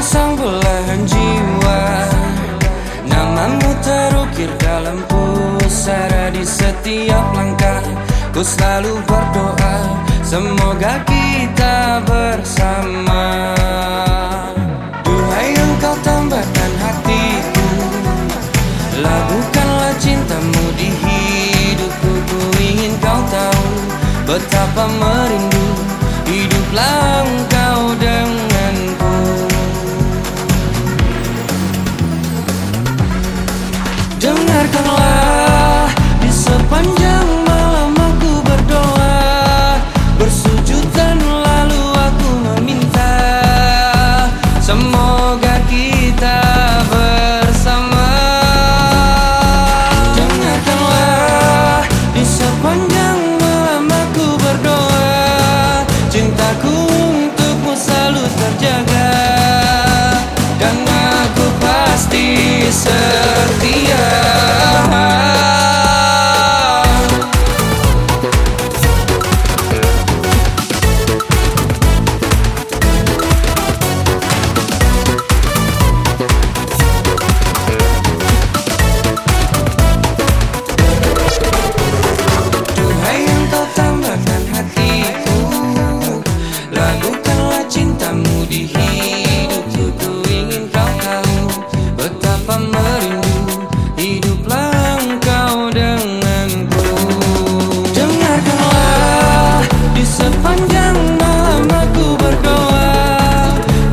sang belahan jiwa. Namamu terukir dalam pusara di setiap langkah. Ku selalu berdoa Semoga kita bersama.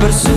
persona